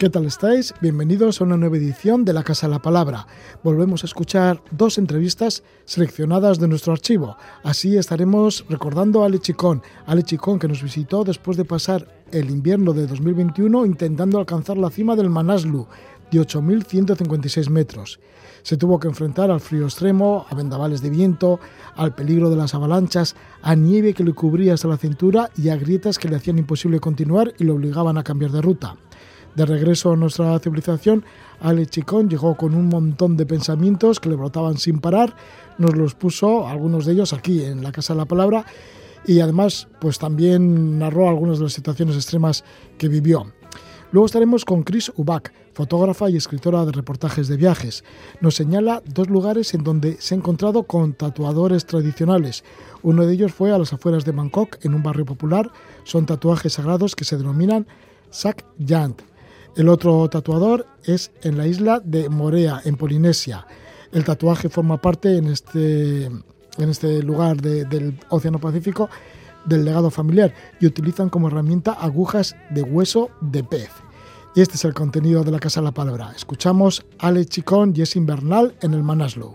¿Qué tal estáis? Bienvenidos a una nueva edición de La Casa de la Palabra. Volvemos a escuchar dos entrevistas seleccionadas de nuestro archivo. Así estaremos recordando a Ale Chicón, Ale Chicón que nos visitó después de pasar el invierno de 2021 intentando alcanzar la cima del Manaslu, de 8.156 metros. Se tuvo que enfrentar al frío extremo, a vendavales de viento, al peligro de las avalanchas, a nieve que le cubría hasta la cintura y a grietas que le hacían imposible continuar y le obligaban a cambiar de ruta. De regreso a nuestra civilización, Ale Chicón llegó con un montón de pensamientos que le brotaban sin parar, nos los puso, algunos de ellos aquí en la Casa de la Palabra, y además pues también narró algunas de las situaciones extremas que vivió. Luego estaremos con Chris Ubach, fotógrafa y escritora de reportajes de viajes. Nos señala dos lugares en donde se ha encontrado con tatuadores tradicionales. Uno de ellos fue a las afueras de Bangkok, en un barrio popular. Son tatuajes sagrados que se denominan Sak Yant. El otro tatuador es en la isla de Morea, en Polinesia. El tatuaje forma parte en este, en este lugar del Océano Pacífico del legado familiar y utilizan como herramienta agujas de hueso de pez. Este es el contenido de la Casa de la Palabra. Escuchamos Ale Chicón y es invernal en el Manaslu.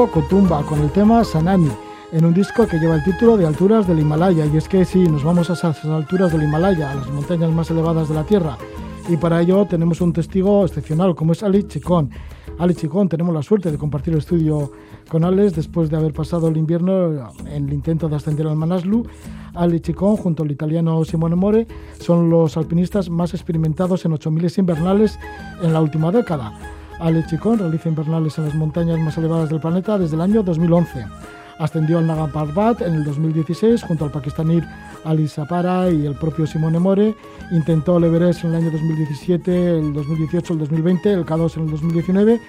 Grupo Kotumba con el tema Sanani, en un disco que lleva el título de Alturas del Himalaya. Y es que si nos vamos a esas alturas del Himalaya, a las montañas más elevadas de la Tierra, y para ello tenemos un testigo excepcional como es Ali Chicón. Ali Chicón, tenemos la suerte de compartir el estudio con Alex después de haber pasado el invierno en el intento de ascender al Manaslu. Ali Chicón, junto al italiano Simone More, son los alpinistas más experimentados en 8000 invernales en la última década. Ale Chicón realiza invernales en las montañas más elevadas del planeta desde el año 2011. Ascendió al Naga Parbat en el 2016 junto al pakistaní Ali Sapara y el propio Simone More. Intentó el Everest en el año 2017, el 2018, el 2020, el K2 en el 2019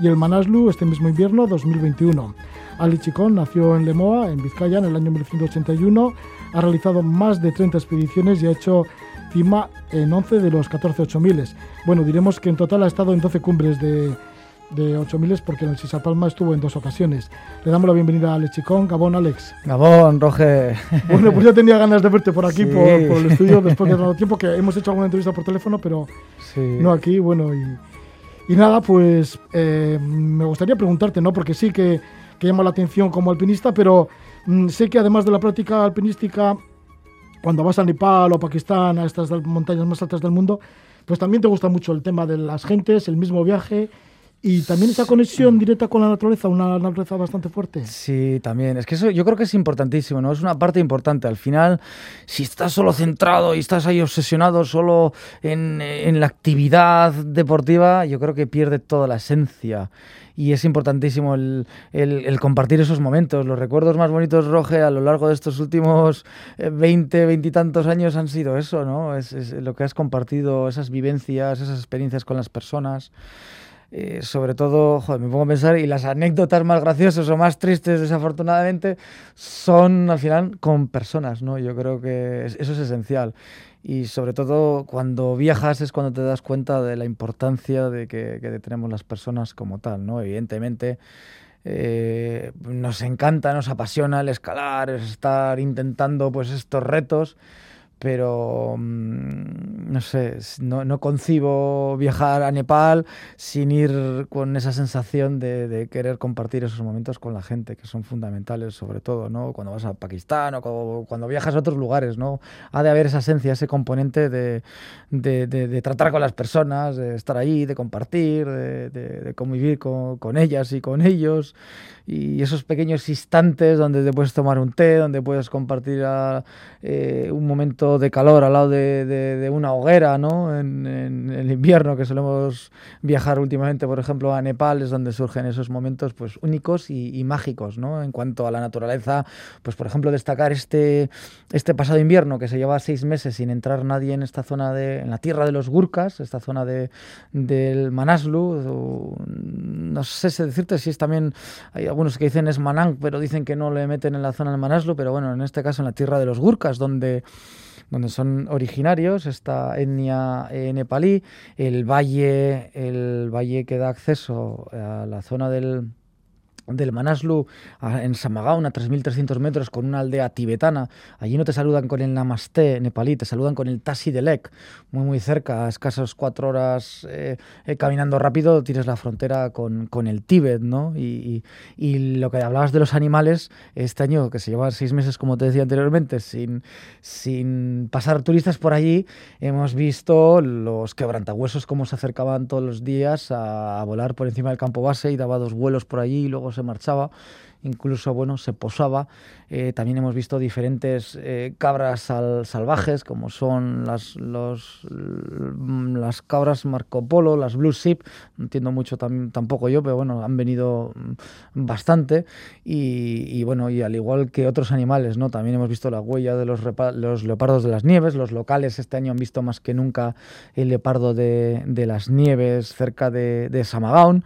y el Manaslu este mismo invierno 2021. Ali Chicón nació en Lemoa, en Vizcaya, en el año 1981. Ha realizado más de 30 expediciones y ha hecho cima en 11 de los 14 8000. Bueno, diremos que en total ha estado en 12 cumbres de, de 8000 porque en el Sisapalma estuvo en dos ocasiones. Le damos la bienvenida a Alex Chicón. Gabón, Alex. Gabón, Roger. Bueno, pues ya tenía ganas de verte por aquí, por, el estudio, después de tanto tiempo, que hemos hecho alguna entrevista por teléfono, pero no aquí, bueno, y, y nada, pues eh, me gustaría preguntarte, ¿no? Porque sí que, que llama la atención como alpinista, pero mm, sé que además de la práctica alpinística cuando vas a Nepal o Pakistán, a estas montañas más altas del mundo, pues también te gusta mucho el tema de las gentes, el mismo viaje y también esa conexión directa con la naturaleza, una naturaleza bastante fuerte. Sí, también. Es que eso yo creo que es importantísimo, ¿no? Es una parte importante. Al final, si estás solo centrado y estás ahí obsesionado solo en, en la actividad deportiva, yo creo que pierde toda la esencia y es importantísimo el, el, compartir esos momentos. Los recuerdos más bonitos, Roge, a lo largo de estos últimos 20, eh, 20 y tantos años han sido eso, ¿no? Es, es lo que has compartido, esas vivencias, esas experiencias con las personas. Eh, sobre todo, joder, me pongo a pensar, y las anécdotas más graciosas o más tristes, desafortunadamente, son al final con personas, ¿no? Yo creo que eso es esencial y sobre todo cuando viajas es cuando te das cuenta de la importancia de que, tenemos las personas como tal, ¿no? Evidentemente eh, nos encanta, nos apasiona el escalar, estar intentando pues estos retos, pero mm, no sé, no, no, concibo viajar a Nepal sin ir con esa sensación de, de, querer compartir esos momentos con la gente, que son fundamentales, sobre todo, ¿no? Cuando vas a Pakistán o cuando viajas a otros lugares, ¿no? Ha de haber esa esencia, ese componente de, de, de tratar con las personas, de estar ahí, de compartir, de, convivir con, con ellas y con ellos y esos pequeños instantes donde te puedes tomar un té, donde puedes compartir ah, eh, un momento de calor al lado de, de, una hoguera, ¿no? En, el invierno que solemos viajar últimamente, por ejemplo, a Nepal, es donde surgen esos momentos pues únicos y, mágicos, ¿no? En cuanto a la naturaleza, pues por ejemplo destacar este, este pasado invierno que se lleva seis meses sin entrar nadie en esta zona de, en la tierra de los Gurkas, esta zona de, del Manaslu, no sé si decirte si es también hay algunos que dicen es Manang, pero dicen que no le meten en la zona del Manaslu, pero bueno, en este caso en la tierra de los Gurkas, donde donde son originarios, esta etnia eh, nepalí, el valle, el valle que da acceso a la zona del, del Manaslu en Samagaon, a 3.300 metros, con una aldea tibetana. Allí no te saludan con el Namaste nepalí, te saludan con el Tasi Delek, muy muy cerca, a escasas cuatro horas eh, eh, caminando rápido, tienes la frontera con, con el Tíbet, ¿no? Y, y, lo que hablabas de los animales, este año, que se lleva seis meses, como te decía anteriormente, sin, sin pasar turistas por allí, hemos visto los quebrantahuesos cómo se acercaban todos los días a, a volar por encima del campo base y daba dos vuelos por allí y luego se marchaba, incluso bueno, se posaba. Eh, también hemos visto diferentes eh, cabras salvajes, como son las, los, las cabras Marco Polo, las Blue Ship, no entiendo mucho tampoco yo, pero bueno, han venido mm, bastante. Y, bueno, y al igual que otros animales, ¿no? También hemos visto la huella de los, leopardos de las nieves, los locales este año han visto más que nunca el leopardo de, de las nieves cerca de, de Samagaon.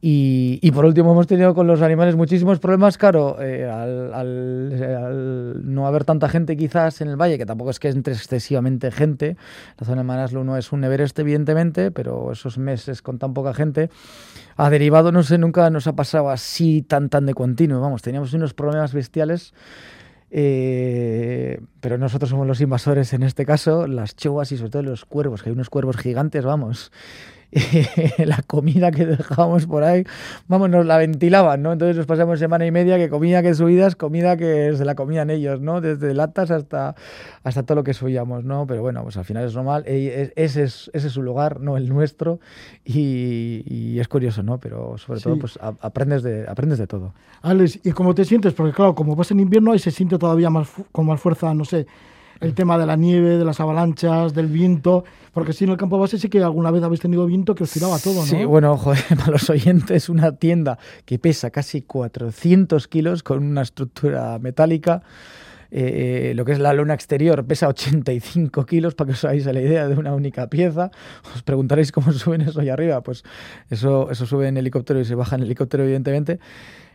Y, por último hemos tenido con los animales muchísimos problemas, claro, eh, al, no haber tanta gente quizás en el valle, que tampoco es que entre excesivamente gente, la zona de Manaslu no es un Everest evidentemente, pero esos meses con tan poca gente ha derivado, no sé, nunca nos ha pasado así tan tan de continuo, vamos, teníamos unos problemas bestiales. Eh, pero nosotros somos los invasores en este caso, las choas y sobre todo los cuervos, que hay unos cuervos gigantes, vamos, la comida que dejábamos por ahí, vamos, nos la ventilaban, ¿no? Entonces nos pasamos semana y media que comida que subidas, comida que se la comían ellos, ¿no? Desde latas hasta, hasta todo lo que subíamos, ¿no? Pero bueno, pues al final es normal, ese es, ese es su lugar, no el nuestro, y, es curioso, ¿no? Pero sobre todo, pues aprendes de, aprendes de todo. Alex, ¿y cómo te sientes? Porque claro, como vas en invierno ahí se siente todavía más con más fuerza, no sé, el tema de la nieve, de las avalanchas, del viento, porque si en el campo base sí que alguna vez habéis tenido viento que os tiraba todo, ¿no? Sí, bueno, joder, para los oyentes, una tienda que pesa casi 400 kilos con una estructura metálica. Eh, lo que es la luna exterior pesa 85 kilos, para que os hagáis la idea de una única pieza. Os preguntaréis cómo suben eso allá arriba. Pues eso, eso sube en helicóptero y se baja en helicóptero, evidentemente.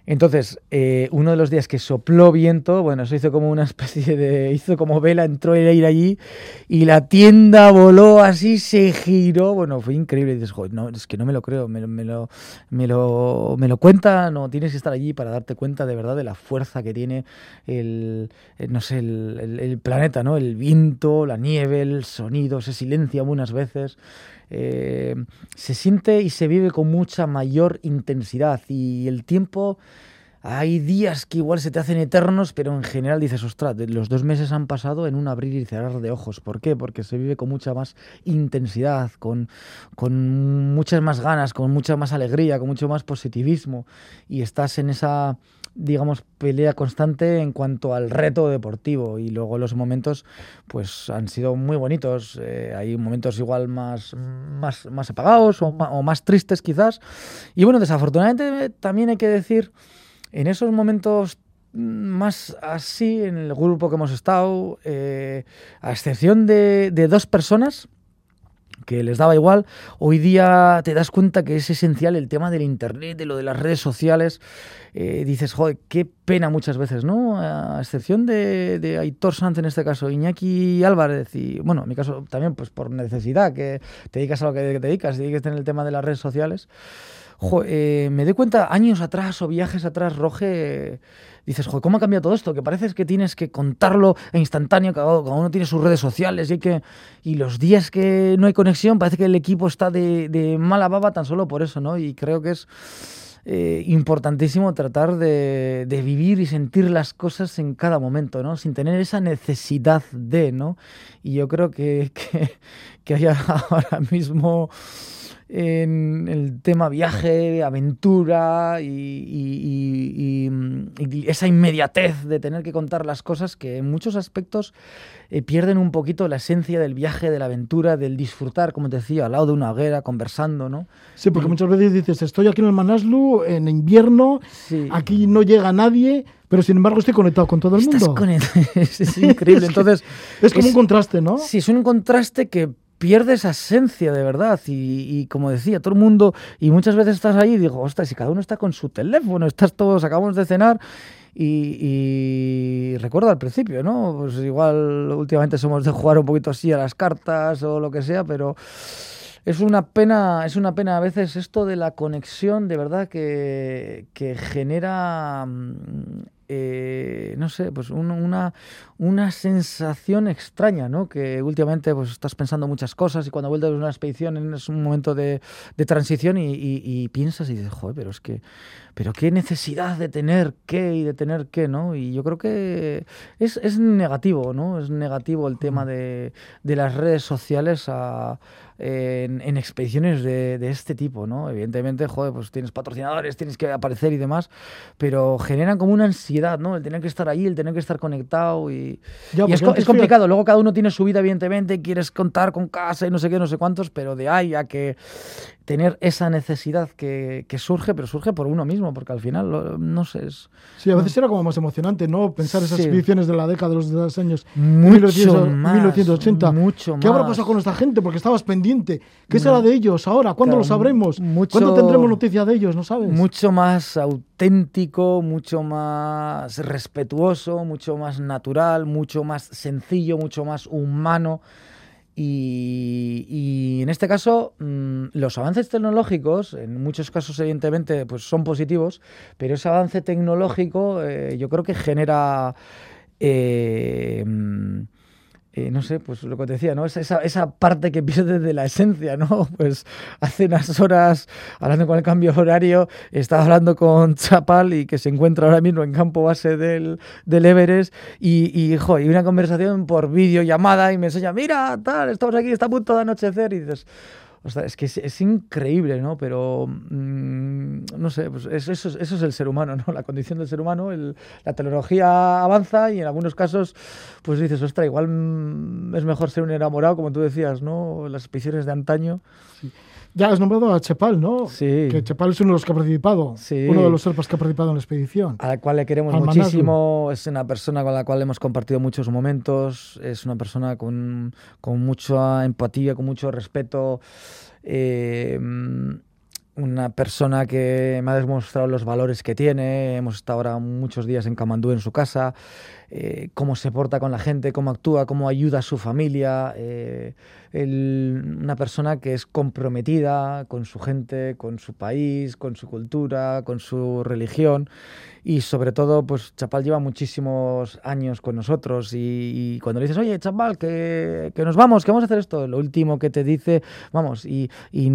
Entonces, eh, uno de los días que sopló viento, bueno, eso hizo como una especie de. hizo como vela, entró el aire allí y la tienda voló así, se giró. Bueno, fue increíble. Y dices, Joder, no, es que no me lo creo, me, me, lo, me, lo, me lo cuenta, no, tienes que estar allí para darte cuenta de verdad de la fuerza que tiene el, no sé, el, el planeta, ¿no? El viento, la nieve, el sonido, se silencia algunas veces. Eh, se siente y se vive con mucha mayor intensidad. Y el tiempo... Hay días que igual se te hacen eternos, pero en general dices, ostras, los dos meses han pasado en un abrir y cerrar de ojos. ¿Por qué? Porque se vive con mucha más intensidad, con, con muchas más ganas, con mucha más alegría, con mucho más positivismo. Y estás en esa, digamos, pelea constante en cuanto al reto deportivo y luego los momentos pues han sido muy bonitos. Eh, hay momentos igual más, más, más apagados o más, tristes quizás. Y bueno, desafortunadamente también hay que decir, en esos momentos más así, en el grupo que hemos estado, eh, a excepción de, de dos personas, que les daba igual, hoy día te das cuenta que es esencial el tema del Internet, de lo de las redes sociales. Eh, dices, joder, qué pena muchas veces, ¿no? A excepción de, de Aitor Sanz en este caso, Iñaki Álvarez y, bueno, en mi caso también, pues por necesidad, que te dedicas a lo que te dedicas, y que en el tema de las redes sociales eh, me doy cuenta años atrás o viajes atrás, Roge, dices, ¿cómo ha cambiado todo esto? Que parece que tienes que contarlo en instantáneo, cada, uno tiene sus redes sociales y, que, y los días que no hay conexión parece que el equipo está de, de mala baba tan solo por eso, ¿no? Y creo que es eh, importantísimo tratar de, vivir y sentir las cosas en cada momento, ¿no? Sin tener esa necesidad de, ¿no? Y yo creo que, que, que haya ahora mismo en el tema viaje, aventura y, esa inmediatez de tener que contar las cosas que en muchos aspectos eh, pierden un poquito la esencia del viaje, de la aventura, del disfrutar, como te decía, al lado de una hoguera, conversando, ¿no? Sí, porque muchas veces dices, estoy aquí en el Manaslu, en invierno, aquí no llega nadie, pero sin embargo estoy conectado con todo el mundo. es, increíble. Entonces, es como un contraste, ¿no? Sí, es un contraste que pierde esa esencia de verdad. Y, como decía, todo el mundo, y muchas veces estás ahí y digo, ostras, si cada uno está con su teléfono, estás todos, acabamos de cenar. Y, recuerdo al principio, ¿no? Pues igual últimamente somos de jugar un poquito así a las cartas o lo que sea, pero es una pena, es una pena a veces esto de la conexión, de verdad, que, que genera mm, eh, no sé, pues una, una sensación extraña, ¿no? Que últimamente pues estás pensando muchas cosas y cuando vuelves de una expedición es un momento de, transición y, piensas y dices, joder, pero es que, pero qué necesidad de tener qué y de tener qué, ¿no? Y yo creo que es, negativo, ¿no? Es negativo el tema de, de las redes sociales a en, expediciones de, este tipo, ¿no? Evidentemente, joder, pues tienes patrocinadores, tienes que aparecer y demás, pero generan como una ansiedad, ¿no? El tener que estar ahí, el tener que estar conectado y, es, complicado. Luego cada uno tiene su vida, evidentemente, quieres contar con casa y no sé qué, no sé cuántos, pero de ahí a que tener esa necesidad que, surge, pero surge por uno mismo, porque al final, no sé. Es, sí, a veces era como más emocionante, ¿no? Pensar esas expediciones de la década de los, años 1980. Mucho ¿Qué habrá pasado con esta gente? Porque estabas pendiente. ¿Qué será de ellos ahora? ¿Cuándo lo sabremos? ¿Cuándo tendremos noticia de ellos? ¿No sabes? Mucho más auténtico, mucho más respetuoso, mucho más natural, mucho más sencillo, mucho más humano. Y, en este caso, mm, los avances tecnológicos, en muchos casos evidentemente, pues son positivos, pero ese avance tecnológico eh, yo creo que genera... Eh, eh, no sé, pues lo que te decía, ¿no? Esa, esa parte que pierde de la esencia, ¿no? Pues hace unas horas, hablando con el cambio horario, estaba hablando con Chapal y que se encuentra ahora mismo en campo base del, del Everest y, y, y una conversación por videollamada y me enseña, mira, tal, estamos aquí, está a punto de anochecer y dices, es que es, increíble, ¿no? Pero, mm, no sé, pues eso, eso, es el ser humano, ¿no? La condición del ser humano. la tecnología avanza y en algunos casos, pues dices, ostras, igual mm, es mejor ser un enamorado, como tú decías, ¿no? Las expediciones de antaño. Ya has nombrado a Chepal, ¿no? Sí. Que Chepal es uno de los que ha participado. Sí. Uno de los serpas que ha participado en la expedición. A la cual le queremos muchísimo. Es una persona con la cual hemos compartido muchos momentos. Es una persona con, con mucha empatía, con mucho respeto. Eh, una persona que me ha demostrado los valores que tiene. Hemos estado ahora muchos días en Camandú en su casa. Eh, cómo se porta con la gente, cómo actúa, cómo ayuda a su familia. Eh, una persona que es comprometida con su gente, con su país, con su cultura, con su religión y sobre todo, pues Chapal lleva muchísimos años con nosotros y, cuando le dices, oye, Chapal, que, que, nos vamos, que vamos a hacer esto, lo último que te dice, vamos, y, y,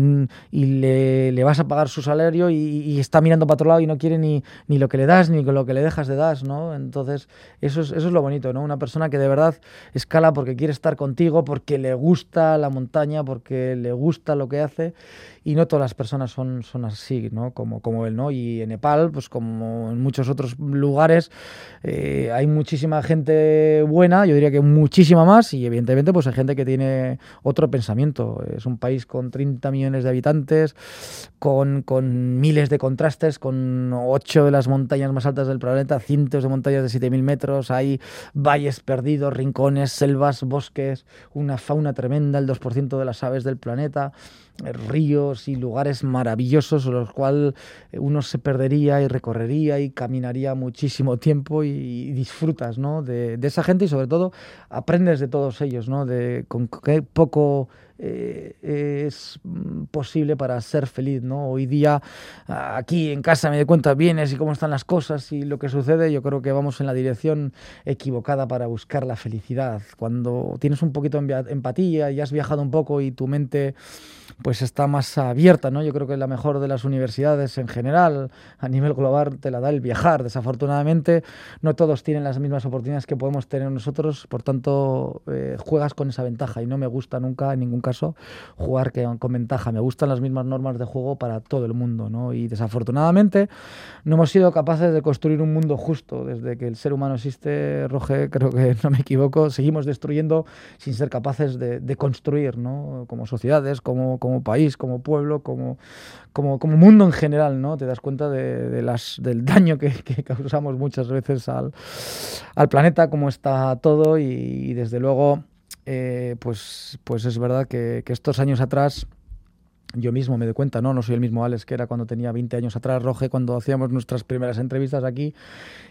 le, le, vas a pagar su salario y, está mirando para otro lado y no quiere ni, ni lo que le das ni lo que le dejas de das, ¿no? Entonces, eso es, eso es lo bonito, ¿no? Una persona que de verdad escala porque quiere estar contigo, porque le gusta la montaña, porque le gusta lo que hace y no todas las personas son, son así, ¿no? Como, como él, ¿no? Y en Nepal, pues como en muchos otros lugares, eh, hay muchísima gente buena, yo diría que muchísima más, y evidentemente pues hay gente que tiene otro pensamiento. Es un país con 30 millones de habitantes, con, con miles de contrastes, con ocho de las montañas más altas del planeta, cientos de montañas de 7.000 metros, hay valles perdidos, rincones, selvas, bosques, una fauna tremenda, el 2% de las aves del planeta ríos y lugares maravillosos los cuales uno se perdería y recorrería y caminaría muchísimo tiempo y, disfrutas ¿no? de, de, esa gente y sobre todo aprendes de todos ellos, ¿no? de con qué poco eh, es posible para ser feliz, ¿no? Hoy día aquí en casa me doy cuenta vienes y cómo están las cosas y lo que sucede, yo creo que vamos en la dirección equivocada para buscar la felicidad. Cuando tienes un poquito de empatía y has viajado un poco y tu mente pues está más abierta, ¿no? Yo creo que la mejor de las universidades en general, a nivel global, te la da el viajar. Desafortunadamente, no todos tienen las mismas oportunidades que podemos tener nosotros, por tanto, eh, juegas con esa ventaja y no me gusta nunca, en ningún caso, jugar con ventaja. Me gustan las mismas normas de juego para todo el mundo, ¿no? Y desafortunadamente, no hemos sido capaces de construir un mundo justo. Desde que el ser humano existe, Roge, creo que no me equivoco, seguimos destruyendo sin ser capaces de, de construir, ¿no? Como sociedades, como como país, como pueblo, como, como, como mundo en general, ¿no? Te das cuenta de, las, del daño que, causamos muchas veces al, al, planeta, cómo está todo y, desde luego, eh, pues, pues es verdad que, estos años atrás yo mismo me doy cuenta, ¿no? No soy el mismo Alex que era cuando tenía 20 años atrás, Roge, cuando hacíamos nuestras primeras entrevistas aquí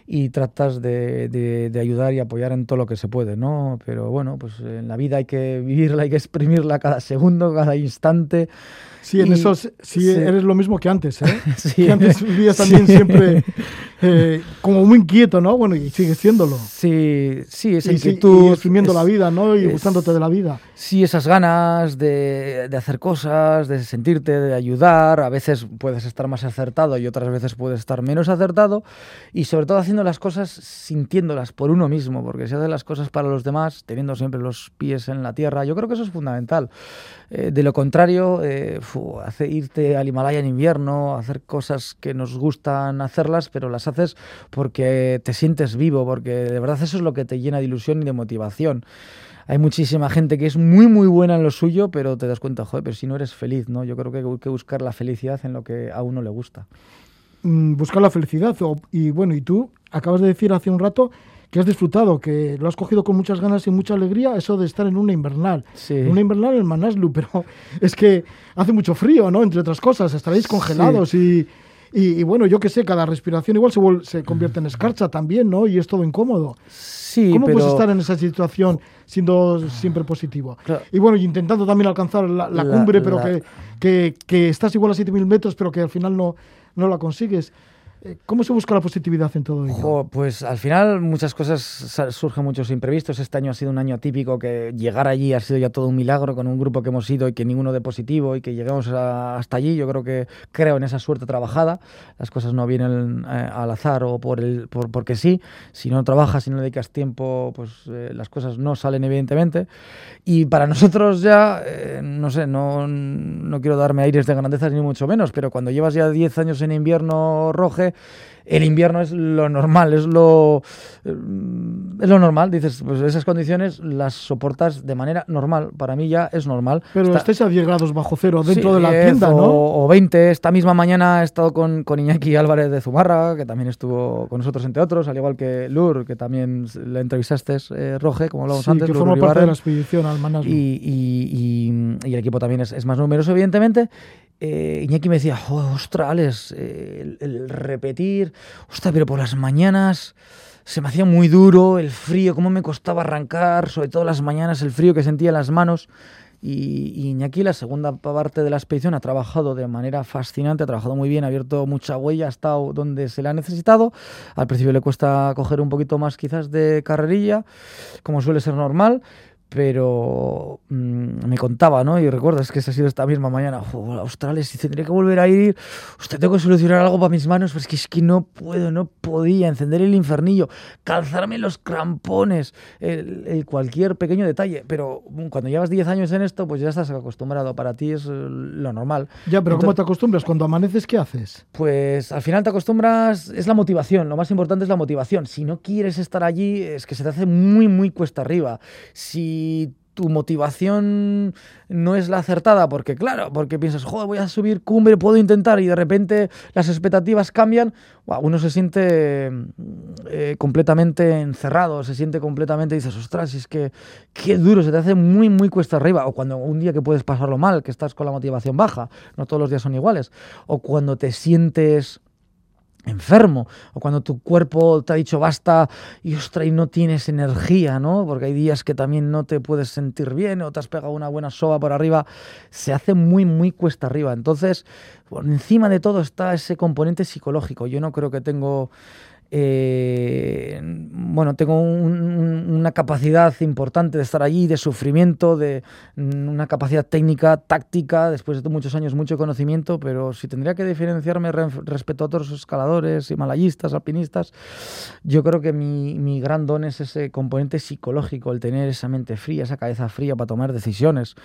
y tratas de, de, ayudar y apoyar en todo lo que se puede, ¿no? Pero bueno, pues en la vida hay que vivirla, hay que exprimirla cada segundo, cada instante. Sí, en eso sí, eres lo mismo que antes, ¿eh? sí. Que antes vivías también siempre eh, como muy inquieto, ¿no? Bueno, y sigues siéndolo. Sí, sí, esa y, inquietud. Y exprimiendo la vida, ¿no? Y gustándote de la vida. Sí, esas ganas de, de, hacer cosas, de sentirte, de ayudar. A veces puedes estar más acertado y otras veces puedes estar menos acertado. Y sobre todo haciendo las cosas sintiéndolas por uno mismo, porque si haces las cosas para los demás, teniendo siempre los pies en la tierra, yo creo que eso es fundamental. Eh, de lo contrario, eh, hace irte al Himalaya en invierno, hacer cosas que nos gustan hacerlas, pero las haces porque te sientes vivo, porque de verdad eso es lo que te llena de ilusión y de motivación. Hay muchísima gente que es muy, muy buena en lo suyo, pero te das cuenta, joder, pero si no eres feliz, ¿no? Yo creo que hay que buscar la felicidad en lo que a uno le gusta. Mm, buscar la felicidad. Y bueno, y tú acabas de decir hace un rato que has disfrutado, que lo has cogido con muchas ganas y mucha alegría, eso de estar en una invernal. Sí. Una invernal en Manaslu, pero es que hace mucho frío, ¿no? Entre otras cosas, estaréis congelados y y, bueno, yo qué sé, cada respiración igual se, se convierte en escarcha también, ¿no? Y es todo incómodo. Sí, ¿Cómo puedes estar en esa situación siendo siempre positivo? Y bueno, intentando también alcanzar la, cumbre, pero Que, que, que, estás igual a 7.000 metros, pero que al final no, no la consigues. Eh, ¿Cómo se busca la positividad en todo ello? pues al final muchas cosas surgen muchos imprevistos. Este año ha sido un año atípico que llegar allí ha sido ya todo un milagro con un grupo que hemos ido y que ninguno de positivo y que llegamos hasta allí. Yo creo que creo en esa suerte trabajada. Las cosas no vienen eh, al azar o por el por, porque sí. Si no trabajas, si no dedicas tiempo, pues eh, las cosas no salen evidentemente. Y para nosotros ya, no sé, no, no quiero darme aires de grandeza ni mucho menos, pero cuando llevas ya 10 años en invierno roje, el invierno es lo normal, es lo, eh, es lo normal. Dices, pues esas condiciones las soportas de manera normal. Para mí ya es normal. Pero estáis a 10 grados bajo cero dentro de la tienda, ¿no? O 20. Esta misma mañana he estado con, con, Iñaki Álvarez de Zumarra, que también estuvo con nosotros, entre otros, al igual que Lur, que también le entrevistaste, eh, Roge, como hablábamos antes. que forma parte de la expedición al y, y, y, el equipo también es, es más numeroso, evidentemente eh, Iñaki me decía, ostras, eh, el, repetir, ostras, pero por las mañanas se me hacía muy duro, el frío, cómo me costaba arrancar, sobre todo las mañanas, el frío que sentía en las manos. Y, Iñaki, la segunda parte de la expedición, ha trabajado de manera fascinante, ha trabajado muy bien, ha abierto mucha huella, ha estado donde se le ha necesitado. Al principio le cuesta coger un poquito más quizás de carrerilla, como suele ser normal, pero mm, me contaba, ¿no? Y recuerdas que esa ha sido esta misma mañana, Australia, si tendría que volver a ir, usted tengo que solucionar algo para mis manos, pero es que, es que no puedo, no podía encender el infernillo, calzarme los crampones, el, cualquier pequeño detalle, pero mm, cuando llevas 10 años en esto, pues ya estás acostumbrado, para ti es eh, lo normal. Ya, pero ¿cómo te acostumbras? Cuando amaneces, ¿qué haces? Pues al final te acostumbras, es la motivación, lo más importante es la motivación. Si no quieres estar allí, es que se te hace muy, muy cuesta arriba. Si tu motivación no es la acertada, porque claro, porque piensas, joder, voy a subir cumbre, puedo intentar, y de repente las expectativas cambian, uno se siente eh, completamente encerrado, se siente completamente, dices, ostras, es que qué duro, se te hace muy, muy cuesta arriba, o cuando un día que puedes pasarlo mal, que estás con la motivación baja, no todos los días son iguales, o cuando te sientes enfermo o cuando tu cuerpo te ha dicho basta y ostras y no tienes energía, ¿no? Porque hay días que también no te puedes sentir bien o te has pegado una buena soba por arriba, se hace muy muy cuesta arriba. Entonces, por encima de todo está ese componente psicológico. Yo no creo que tengo eh, bueno, tengo una capacidad importante de estar allí, de sufrimiento, de mm, una capacidad técnica, táctica, después de muchos años, mucho conocimiento, pero si tendría que diferenciarme respecto a otros escaladores, himalayistas, alpinistas, yo creo que mi, mi gran don es ese componente psicológico, el tener esa mente fría, esa cabeza fría para tomar decisiones,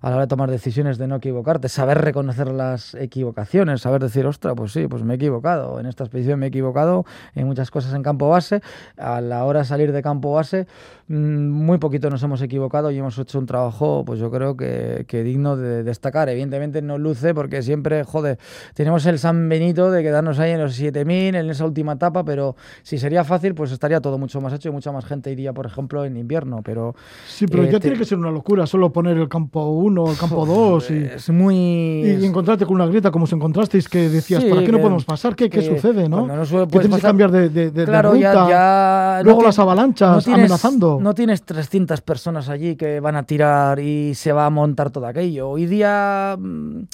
a la hora de tomar decisiones de no equivocarte, saber reconocer las equivocaciones, saber decir, ostra, pues sí, pues me he equivocado, en esta expedición me he equivocado, en muchas cosas en campo base. A la hora de salir de campo base, mm, muy poquito nos hemos equivocado y hemos hecho un trabajo, pues yo creo que, digno de destacar. Evidentemente no luce porque siempre, joder, tenemos el San Benito de quedarnos ahí en los 7000, en esa última etapa, pero si sería fácil, pues estaría todo mucho más hecho y mucha más gente iría, por ejemplo, en invierno. Pero, sí, pero ya eh, tiene que ser una locura solo poner el campo 1, el campo 2 y, es muy... y encontrarte con una grieta como os encontrasteis que decías, ¿para qué no podemos pasar? ¿Qué, qué sucede? ¿no? no que tienes que cambiar de, de, claro, Ya, Luego las avalanchas amenazando. No tienes 300 personas allí que van a tirar y se va a montar todo aquello. Hoy día... Mm,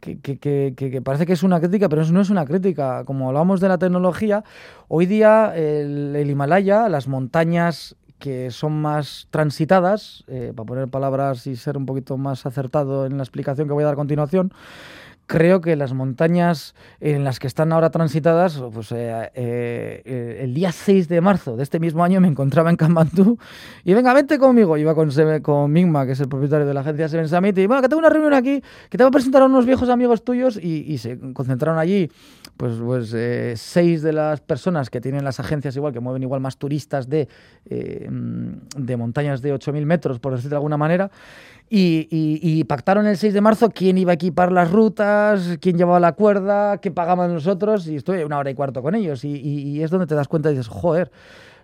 que, que, que, parece que es una crítica, pero eso no es una crítica. Como hablamos de la tecnología, hoy día el, Himalaya, las montañas que son más transitadas, eh, para poner palabras y ser un poquito más acertado en la explicación que voy a dar a continuación, creo que las montañas en las que están ahora transitadas, pues eh, eh, el día 6 de marzo de este mismo año me encontraba en Kamandú y venga, vente conmigo. Iba con, con Migma, que es el propietario de la agencia Seven Summit, y bueno, que tengo una reunión aquí, que te voy a presentar a unos viejos amigos tuyos y, se concentraron allí pues, pues eh, seis de las personas que tienen las agencias igual, que mueven igual más turistas de, de montañas de 8.000 metros, por decirlo de alguna manera, y, pactaron el 6 de marzo quién iba a equipar las rutas, quién llevaba la cuerda, qué pagaban nosotros, y estuve una hora y cuarto con ellos. Y, es donde te das cuenta y dices, joder,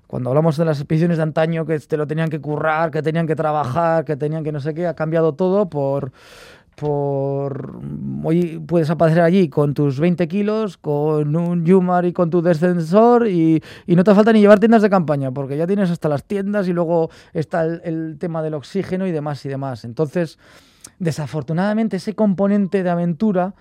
cuando hablamos de las expediciones de antaño, que te lo tenían que currar, que tenían que trabajar, que tenían que no sé qué, ha cambiado todo por por hoy puedes aparecer allí con tus 20 kilos, con un Yumar y con tu descensor y, y, no te falta ni llevar tiendas de campaña porque ya tienes hasta las tiendas y luego está el, el tema del oxígeno y demás y demás. Entonces, desafortunadamente ese componente de aventura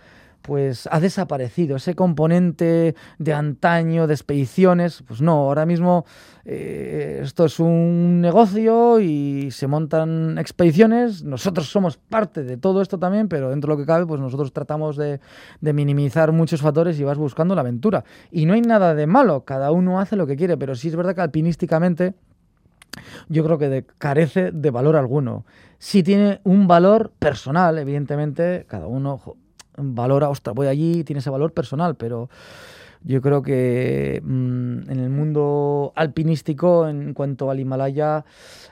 pues ha desaparecido. Ese componente de antaño, de expediciones, pues no, ahora mismo eh, esto es un negocio y se montan expediciones. Nosotros somos parte de todo esto también, pero dentro de lo que cabe, pues nosotros tratamos de, minimizar muchos factores y vas buscando la aventura. Y no hay nada de malo, cada uno hace lo que quiere, pero sí es verdad que alpinísticamente yo creo que carece de valor alguno. Sí tiene un valor personal, evidentemente, cada uno valora, ostras, voy allí, tiene ese valor personal, pero yo creo que mm, en el mundo alpinístico, en cuanto al Himalaya,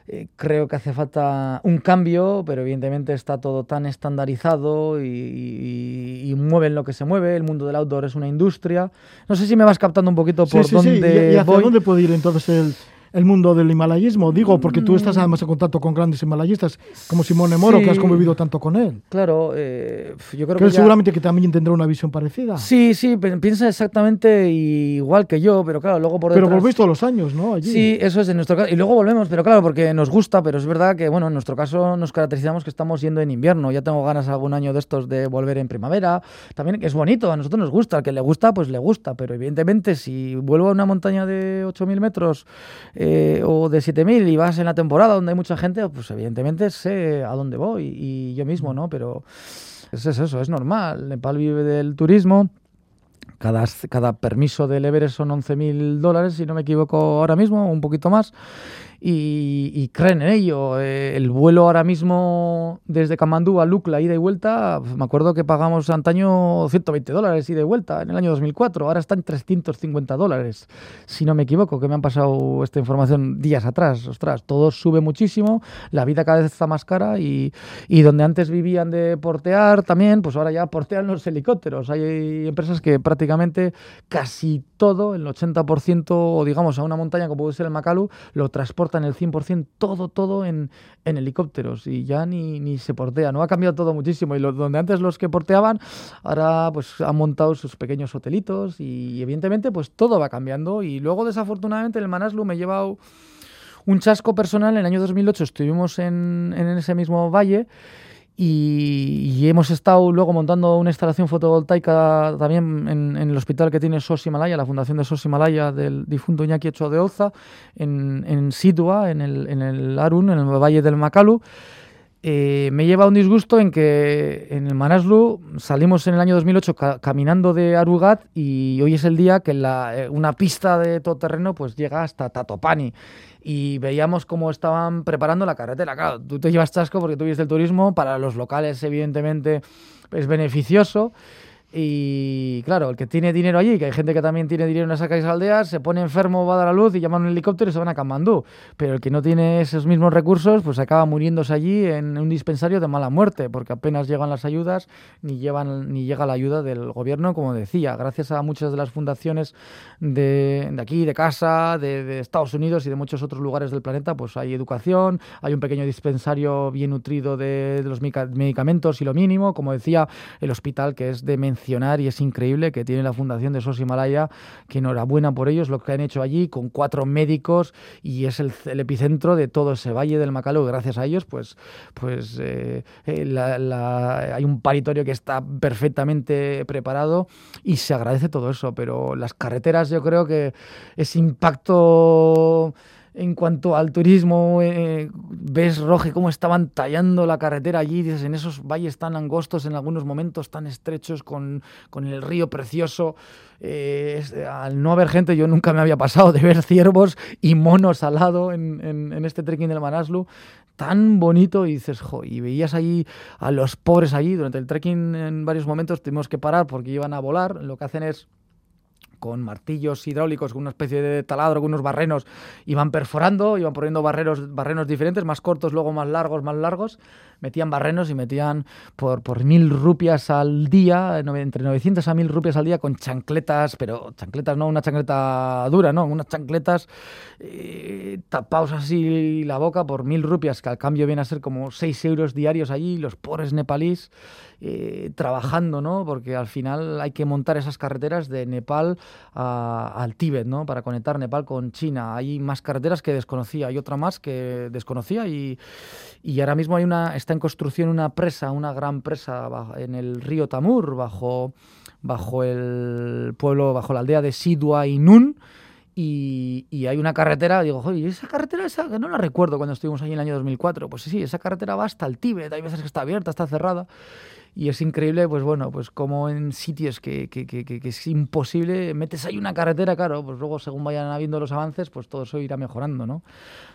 eh, creo que hace falta un cambio, pero evidentemente está todo tan estandarizado y, mueven lo que se mueve. El mundo del outdoor es una industria. No sé si me vas captando un poquito por dónde ¿Y, hacia dónde puede ir entonces el, el mundo del himalayismo. Digo, porque tú estás mm. además en contacto con grandes himalayistas como Simone Moro, que has convivido tanto con él. Claro, eh, yo creo que, que seguramente que también tendrá una visión parecida. Sí, sí, piensa exactamente igual que yo, pero claro, luego por detrás... Pero volvéis todos los años, ¿no? Allí. Sí, eso es en nuestro caso. Y luego volvemos, pero claro, porque nos gusta, pero es verdad que, bueno, en nuestro caso nos caracterizamos que estamos yendo en invierno. Ya tengo ganas algún año de estos de volver en primavera. También es bonito, a nosotros nos gusta. Al que le gusta, pues le gusta. Pero evidentemente, si vuelvo a una montaña de 8.000 metros eh, o de 7000 y vas en la temporada donde hay mucha gente, pues evidentemente sé a dónde voy y yo mismo, ¿no? Pero es eso, es normal. Nepal vive del turismo. Cada, cada permiso del Everest son 11.000 dólares, si no me equivoco ahora mismo, un poquito más. Y, creen en ello. Eh, el vuelo ahora mismo desde Kamandú a Lucla, ida y vuelta, me acuerdo que pagamos antaño 120 dólares ida y vuelta en el año 2004, ahora están 350 dólares, si no me equivoco, que me han pasado esta información días atrás. Ostras, todo sube muchísimo, la vida cada vez está más cara y, y donde antes vivían de portear también, pues ahora ya portean los helicópteros. Hay empresas que prácticamente casi todo, el 80% o digamos a una montaña como puede ser el Macalu, lo transportan el 100% todo, todo en, en helicópteros y ya ni, ni, se portea. No ha cambiado todo muchísimo y lo, donde antes los que porteaban, ahora pues han montado sus pequeños hotelitos y evidentemente pues todo va cambiando y luego desafortunadamente el Manaslu me ha llevado un chasco personal. En el año 2008 estuvimos en, en ese mismo valle y, hemos estado luego montando una instalación fotovoltaica también en, el hospital que tiene SOS Himalaya, la fundación de SOS Himalaya del difunto Iñaki Echo de Oza, en, en Situa, en el, en el Arun, en el valle del Macalu. Eh, me lleva un disgusto en que en el Manaslu salimos en el año 2008 caminando de Arugat y hoy es el día que la, eh, una pista de todoterreno pues llega hasta Tatopani y veíamos cómo estaban preparando la carretera. Claro, tú te llevas chasco porque tú el turismo, para los locales evidentemente es beneficioso. Y claro, el que tiene dinero allí, que hay gente que también tiene dinero en esas calles aldeas, se pone enfermo, va a dar a luz y llaman un helicóptero y se van a Kamandú. Pero el que no tiene esos mismos recursos, pues acaba muriéndose allí en un dispensario de mala muerte, porque apenas llegan las ayudas ni, llevan, ni llega la ayuda del gobierno, como decía. Gracias a muchas de las fundaciones de, de aquí, de casa, de, Estados Unidos y de muchos otros lugares del planeta, pues hay educación, hay un pequeño dispensario bien nutrido de, de los medicamentos y lo mínimo, como decía, el hospital que es de y es increíble que tiene la Fundación de SOS Himalaya, que enhorabuena por ellos, lo que han hecho allí con cuatro médicos y es el, epicentro de todo ese valle del Macalú. Gracias a ellos, pues, pues eh, eh, hay un paritorio que está perfectamente preparado y se agradece todo eso, pero las carreteras yo creo que ese impacto en cuanto al turismo, eh, ves, Roge, cómo estaban tallando la carretera allí, dices, en esos valles tan angostos, en algunos momentos tan estrechos, con, con el río precioso. Eh, al no haber gente, yo nunca me había pasado de ver ciervos y monos al lado en, en, este trekking del Manaslu, tan bonito, y dices, jo, y veías allí a los pobres allí, durante el trekking en varios momentos tuvimos que parar porque iban a volar, lo que hacen es con martillos hidráulicos, con una especie de taladro, con unos barrenos, iban perforando, iban poniendo barreros, barrenos diferentes, más cortos, luego más largos, más largos, metían barrenos y metían por, por mil rupias al día, entre 900 a mil rupias al día, con chancletas, pero chancletas no una chancleta dura, no, unas chancletas eh, tapados así la boca por mil rupias, que al cambio viene a ser como 6 euros diarios allí, los pobres nepalíes eh, trabajando, ¿no? Porque al final hay que montar esas carreteras de Nepal al Tíbet, ¿no? Para conectar Nepal con China. Hay más carreteras que desconocía, hay otra más que desconocía y, ahora mismo hay una, está en construcción una presa, una gran presa en el río Tamur, bajo, bajo el pueblo, bajo la aldea de Sidua y Nun. Y, hay una carretera, digo, oye, esa carretera esa, no la recuerdo cuando estuvimos allí en el año 2004, pues sí, esa carretera va hasta el Tíbet, hay veces que está abierta, está cerrada, y es increíble, pues bueno, pues como en sitios que, que, que, que, es imposible, metes ahí una carretera, claro, pues luego según vayan habiendo los avances, pues todo eso irá mejorando, ¿no?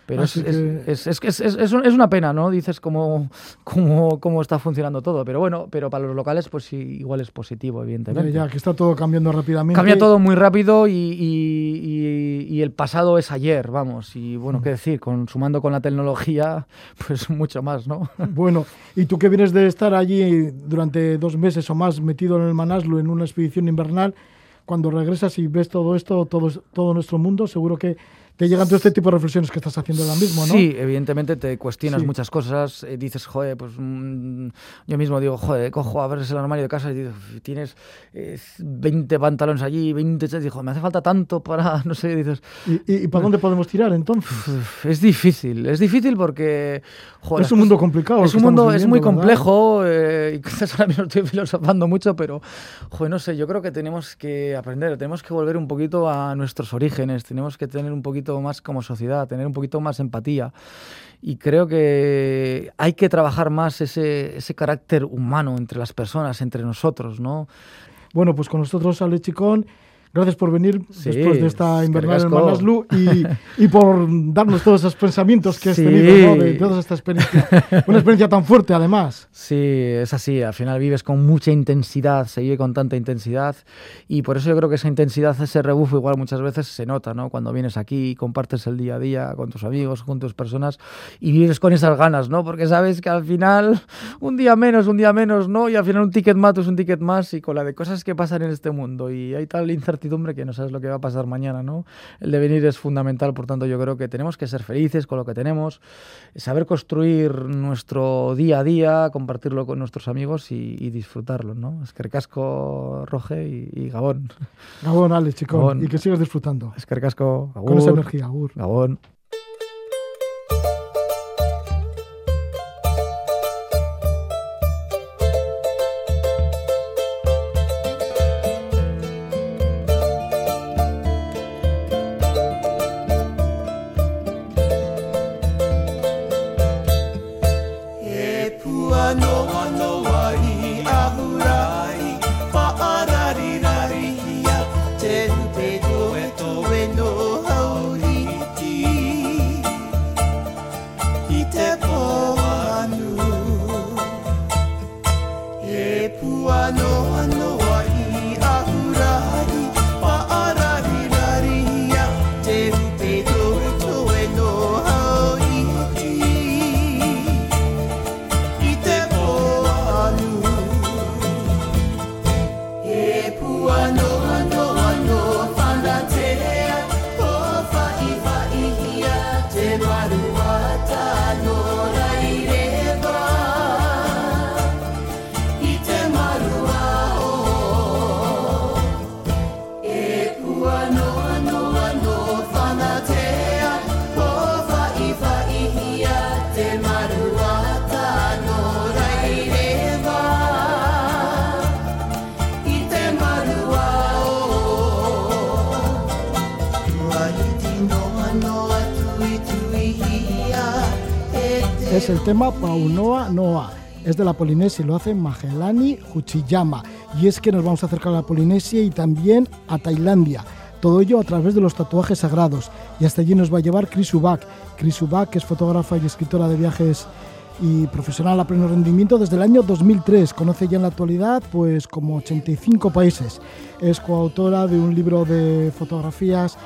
Pero es, es, es, es, es, una pena, ¿no? Dices cómo, cómo, cómo, está funcionando todo, pero bueno, pero para los locales pues sí, igual es positivo, evidentemente. Ya, que está todo cambiando rápidamente. Cambia todo muy rápido y, y, y, el pasado es ayer, vamos, y bueno, qué decir, consumando con la tecnología, pues mucho más, ¿no? Bueno, y tú que vienes de estar allí durante dos meses o más metido en el Manaslu en una expedición invernal, cuando regresas y ves todo esto, todo, todo nuestro mundo, seguro que te llegan todo este tipo de reflexiones que estás haciendo ahora mismo, ¿no? Sí, evidentemente te cuestionas muchas cosas, eh, dices, joder, pues mm, yo mismo digo, joder, cojo a ver el armario de casa y digo, tienes 20 eh, pantalones allí, 20 dijo, me hace falta tanto para, no sé, dices... ¿Y, para dónde podemos tirar entonces? Es difícil, es difícil porque... Joder, es un mundo complicado. Es un mundo, es muy complejo eh, y quizás ahora mismo estoy filosofando mucho, pero, joder, no sé, yo creo que tenemos que aprender, tenemos que volver un poquito a nuestros orígenes, tenemos que tener un poquito más como sociedad, tener un poquito más empatía. Y creo que hay que trabajar más ese, ese carácter humano entre las personas, entre nosotros, ¿no? Bueno, pues con nosotros, Ale Chicón, Gracias por venir después de esta invernal en Manaslu y, y, por darnos todos esos pensamientos que has tenido de toda esta experiencia. Una experiencia tan fuerte, además. Sí, es así. Al final vives con mucha intensidad, se vive con tanta intensidad y por eso yo creo que esa intensidad, ese rebufo, igual muchas veces se nota, ¿no? Cuando vienes aquí y compartes el día a día con tus amigos, con tus personas y vives con esas ganas, ¿no? Porque sabes que al final un día menos, un día menos, ¿no? Y al final un ticket más es un ticket más y con la de cosas que pasan en este mundo y hay tal incertidumbre que no sabes lo que va a pasar mañana, ¿no? El devenir es fundamental, por tanto yo creo que tenemos que ser felices con lo que tenemos, saber construir nuestro día a día, compartirlo con nuestros amigos y, disfrutarlo, ¿no? Es que casco Roge y, Gabón. Gabón, Ale, chico, y que sigas disfrutando. Es que casco, Con esa energía, Agur. Gabón. Es el tema Paunoa Noa. Es de la Polinesia y lo hace Magelani Huchiyama. Y es que nos vamos a acercar a la Polinesia y también a Tailandia. Todo ello a través de los tatuajes sagrados. Y hasta allí nos va a llevar Chris Ubak. Chris Ubak es fotógrafa y escritora de viajes y profesional a pleno rendimiento desde el año 2003. Conoce ya en la actualidad pues como 85 países. Es coautora de un libro de fotografías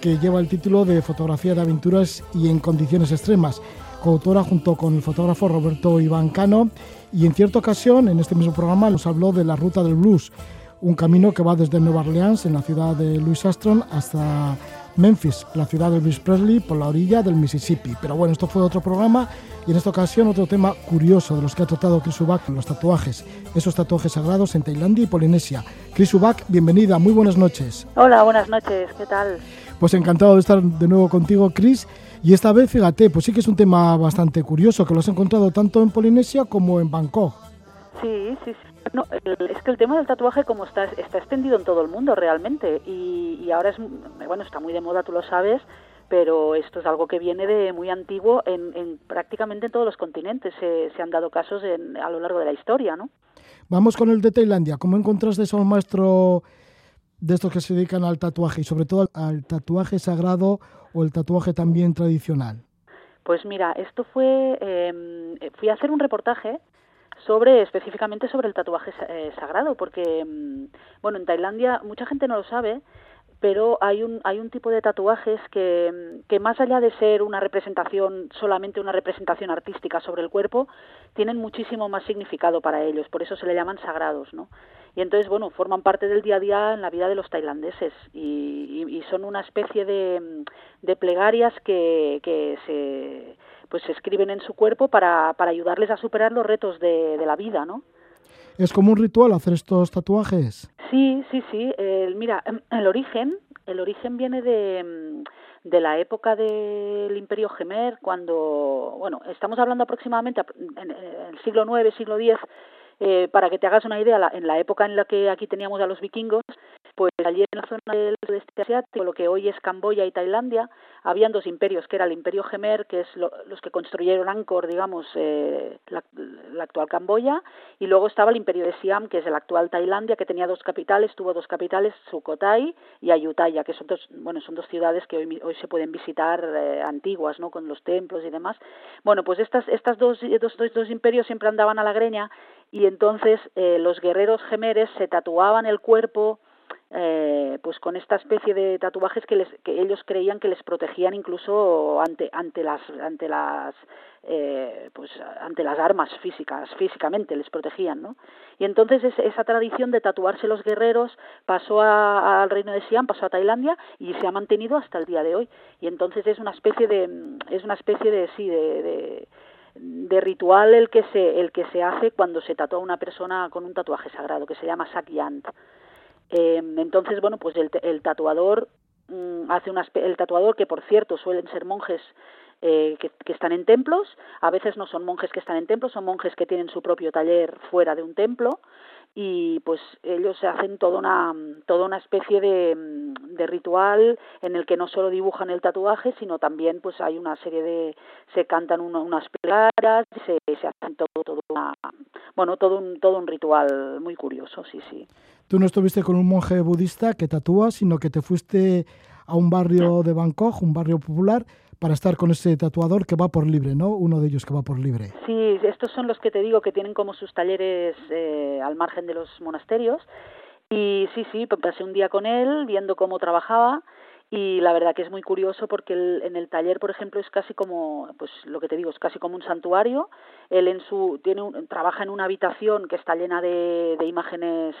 que lleva el título de Fotografía de aventuras y en condiciones extremas coautora junto con el fotógrafo Roberto Iván Cano y en cierta ocasión en este mismo programa nos habló de la ruta del blues, un camino que va desde Nueva Orleans en la ciudad de Louis Armstrong hasta Memphis, la ciudad de Elvis Presley, por la orilla del Mississippi. Pero bueno, esto fue otro programa y en esta ocasión otro tema curioso de los que ha tratado Chris Ubak, los tatuajes, esos tatuajes sagrados en Tailandia y Polinesia. Chris Ubak, bienvenida, muy buenas noches. Hola, buenas noches, ¿qué tal? Pues encantado de estar de nuevo contigo, Chris. Y esta vez, fíjate, pues sí que es un tema bastante curioso, que lo has encontrado tanto en Polinesia como en Bangkok. Sí, sí, sí. No, es que el tema del tatuaje como está, está extendido en todo el mundo realmente y, ahora es, bueno, está muy de moda, tú lo sabes, pero esto es algo que viene de muy antiguo en, prácticamente en todos los continentes. Se, han dado casos a lo largo de la historia, ¿no? Vamos con el de Tailandia. ¿Cómo encontraste a un maestro de estos que se dedican al tatuaje y sobre todo al tatuaje sagrado o el tatuaje también tradicional? Pues mira, esto fue, em, fui a hacer un reportaje sobre específicamente sobre el tatuaje eh, sagrado, porque em, bueno, en Tailandia mucha gente no lo sabe, pero hay un, hay un tipo de tatuajes que, que, más allá de ser una representación, solamente una representación artística sobre el cuerpo, tienen muchísimo más significado para ellos, por eso se le llaman sagrados, ¿no? Y entonces, bueno, forman parte del día a día en la vida de los tailandeses y, y, son una especie de, de plegarias que, que se, pues se escriben en su cuerpo para, para ayudarles a superar los retos de, de la vida, ¿no? ¿Es como un ritual hacer estos tatuajes? Sí, sí, sí. mira, em, el origen, el origen viene de, de la época del Imperio Gemer, cuando, bueno, estamos hablando aproximadamente en el siglo IX, siglo X, Eh, para que te hagas una idea, en la época en la que aquí teníamos a los vikingos, pues allí en la zona del sudeste asiático, lo que hoy es Camboya y Tailandia, habían dos imperios, que era el imperio Gemer, que es los que construyeron Angkor, digamos, eh, la, actual Camboya, y luego estaba el imperio de Siam, que es el actual Tailandia, que tenía dos capitales, tuvo dos capitales, Sukhothai y Ayutthaya, que son dos, bueno, son dos ciudades que hoy, hoy se pueden visitar eh, antiguas, ¿no? Con los templos y demás. Bueno, pues estas, estas dos, dos, dos, imperios siempre andaban a la greña y entonces eh, los guerreros gemeres se tatuaban el cuerpo eh, pues con esta especie de tatuajes que, les, que ellos creían que les protegían incluso ante ante las ante las eh, pues ante las armas físicas físicamente les protegían no y entonces esa tradición de tatuarse los guerreros pasó al reino de Siam pasó a Tailandia y se ha mantenido hasta el día de hoy. Y entonces es una especie de es una especie de sí de, de ritual el que se el que se hace cuando se tatúa a una persona con un tatuaje sagrado que se llama sakyant eh, entonces, bueno, pues el, el tatuador mm, hace una, el tatuador que por cierto suelen ser monjes eh, que, que, están en templos, a veces no son monjes que están en templos, son monjes que tienen su propio taller fuera de un templo y pues ellos hacen toda una toda una especie de, de, ritual en el que no solo dibujan el tatuaje sino también pues hay una serie de se cantan unas plegarias se, se hacen todo todo una, bueno todo un todo un ritual muy curioso sí sí Tú no estuviste con un monje budista que tatúa, sino que te fuiste a un barrio de Bangkok, un barrio popular, para estar con ese tatuador que va por libre, ¿no? Uno de ellos que va por libre. Sí, estos son los que te digo que tienen como sus talleres eh, al margen de los monasterios. Y sí, sí, pasé un día con él viendo cómo trabajaba y la verdad que es muy curioso porque en el taller por ejemplo es casi como pues lo que te digo es casi como un santuario. Él en su tiene un, trabaja en una habitación que está llena de, imágenes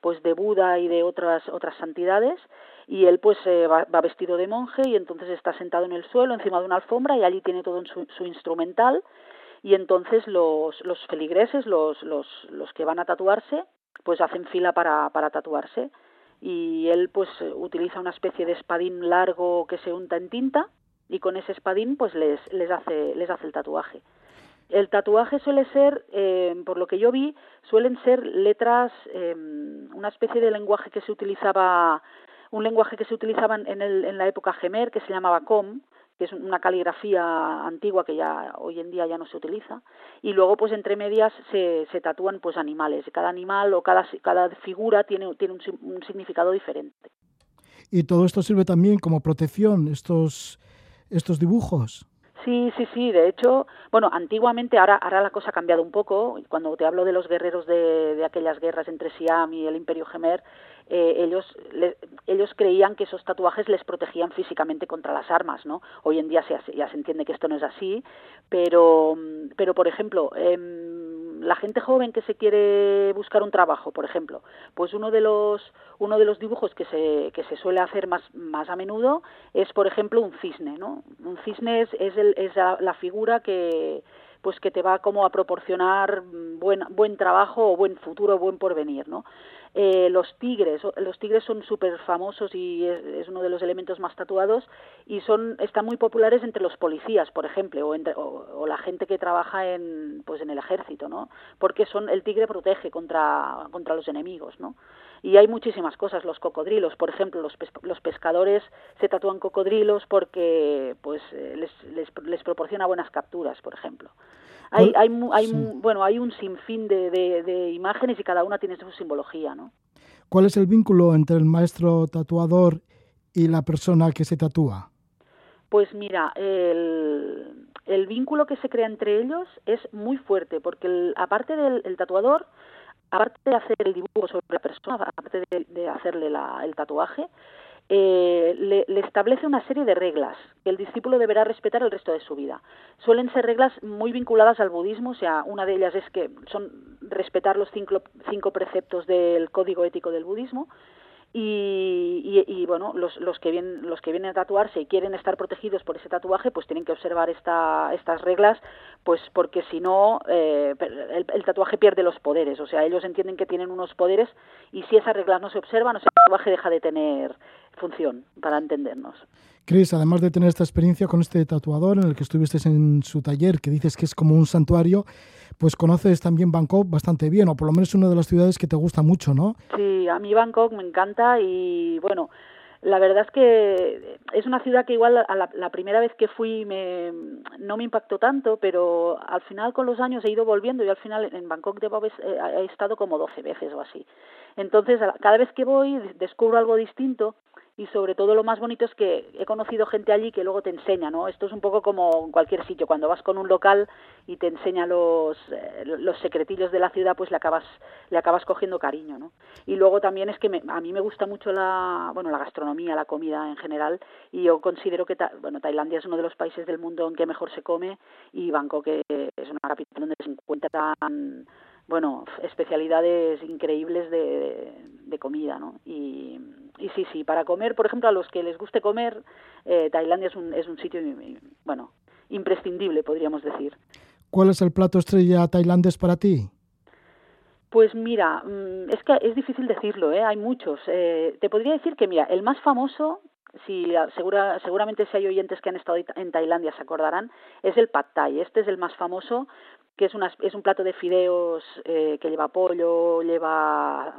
pues de Buda y de otras otras santidades y él pues eh, va, vestido de monje y entonces está sentado en el suelo encima de una alfombra y allí tiene todo su, su instrumental y entonces los, los feligreses, los, los, los que van a tatuarse, pues hacen fila para, para tatuarse y él pues utiliza una especie de espadín largo que se unta en tinta y con ese espadín pues les, les hace les hace el tatuaje. El tatuaje suele ser, eh, por lo que yo vi, suelen ser letras, eh, una especie de lenguaje que se utilizaba, un lenguaje que se utilizaba en, el, en la época Gemer, que se llamaba Com, que es una caligrafía antigua que ya hoy en día ya no se utiliza y luego pues entre medias se, se tatúan pues animales cada animal o cada, cada figura tiene, tiene un, un significado diferente y todo esto sirve también como protección estos estos dibujos Sí, sí, sí. De hecho, bueno, antiguamente, ahora, ahora la cosa ha cambiado un poco. Cuando te hablo de los guerreros de, de aquellas guerras entre Siam y el Imperio Gemer, eh, ellos, ellos creían que esos tatuajes les protegían físicamente contra las armas, ¿no? Hoy en día se, ya se entiende que esto no es así, pero, pero por ejemplo, eh, la gente joven que se quiere buscar un trabajo, por ejemplo, pues uno de los uno de los dibujos que se que se suele hacer más más a menudo es, por ejemplo, un cisne, ¿no? Un cisne es es, el, es la, la figura que pues que te va como a proporcionar buen buen trabajo o buen futuro, buen porvenir, ¿no? Eh, los tigres, los tigres son súper famosos y es, uno de los elementos más tatuados y son están muy populares entre los policías, por ejemplo, o, entre, o, la gente que trabaja en pues en el ejército, ¿no? Porque son el tigre protege contra contra los enemigos, ¿no? Y hay muchísimas cosas, los cocodrilos, por ejemplo, los, los pescadores se tatúan cocodrilos porque pues eh, les, les, les proporciona buenas capturas, por ejemplo. Hay, hay, hay sí. bueno, hay un sinfín de, de, de, imágenes y cada una tiene su simbología, ¿no? ¿Cuál es el vínculo entre el maestro tatuador y la persona que se tatúa? Pues mira, el, el vínculo que se crea entre ellos es muy fuerte, porque el, aparte del el tatuador, aparte de hacer el dibujo sobre la persona, aparte de, de hacerle la, el tatuaje, eh, le, le, establece una serie de reglas que el discípulo deberá respetar el resto de su vida. Suelen ser reglas muy vinculadas al budismo, o sea, una de ellas es que son respetar los cinco, cinco preceptos del código ético del budismo, y, y, y, bueno los, los que vienen los que vienen a tatuarse y quieren estar protegidos por ese tatuaje pues tienen que observar esta, estas reglas pues porque si no eh, el, el, tatuaje pierde los poderes. O sea ellos entienden que tienen unos poderes y si esas reglas no se observan o sea, el tatuaje deja de tener función para entendernos Chris, además de tener esta experiencia con este tatuador en el que estuviste en su taller, que dices que es como un santuario, pues conoces también Bangkok bastante bien, o por lo menos una de las ciudades que te gusta mucho, ¿no? Sí, a mí Bangkok me encanta y bueno, la verdad es que es una ciudad que igual a la, primera vez que fui me, no me impactó tanto, pero al final con los años he ido volviendo y al final en Bangkok de Bob he estado como 12 veces o así. Entonces, cada vez que voy descubro algo distinto y sobre todo lo más bonito es que he conocido gente allí que luego te enseña, ¿no? Esto es un poco como en cualquier sitio, cuando vas con un local y te enseña los, eh, los secretillos de la ciudad, pues le acabas le acabas cogiendo cariño, ¿no? Y luego también es que a mí me gusta mucho la, bueno, la gastronomía, la comida en general y yo considero que bueno, Tailandia es uno de los países del mundo en que mejor se come y Bangkok es una capital donde se encuentran bueno, especialidades increíbles de, de comida, ¿no? Y, y, sí, sí, para comer, por ejemplo, a los que les guste comer, eh, Tailandia es un, es un sitio, bueno, imprescindible, podríamos decir. ¿Cuál es el plato estrella tailandés para ti? Pues mira, mm, es que es difícil decirlo, ¿eh? hay muchos. Eh, te podría decir que, mira, el más famoso, si segura, seguramente si hay oyentes que han estado en Tailandia se acordarán, es el pad thai. Este es el más famoso que es, una, es un plato de fideos eh, que lleva pollo, lleva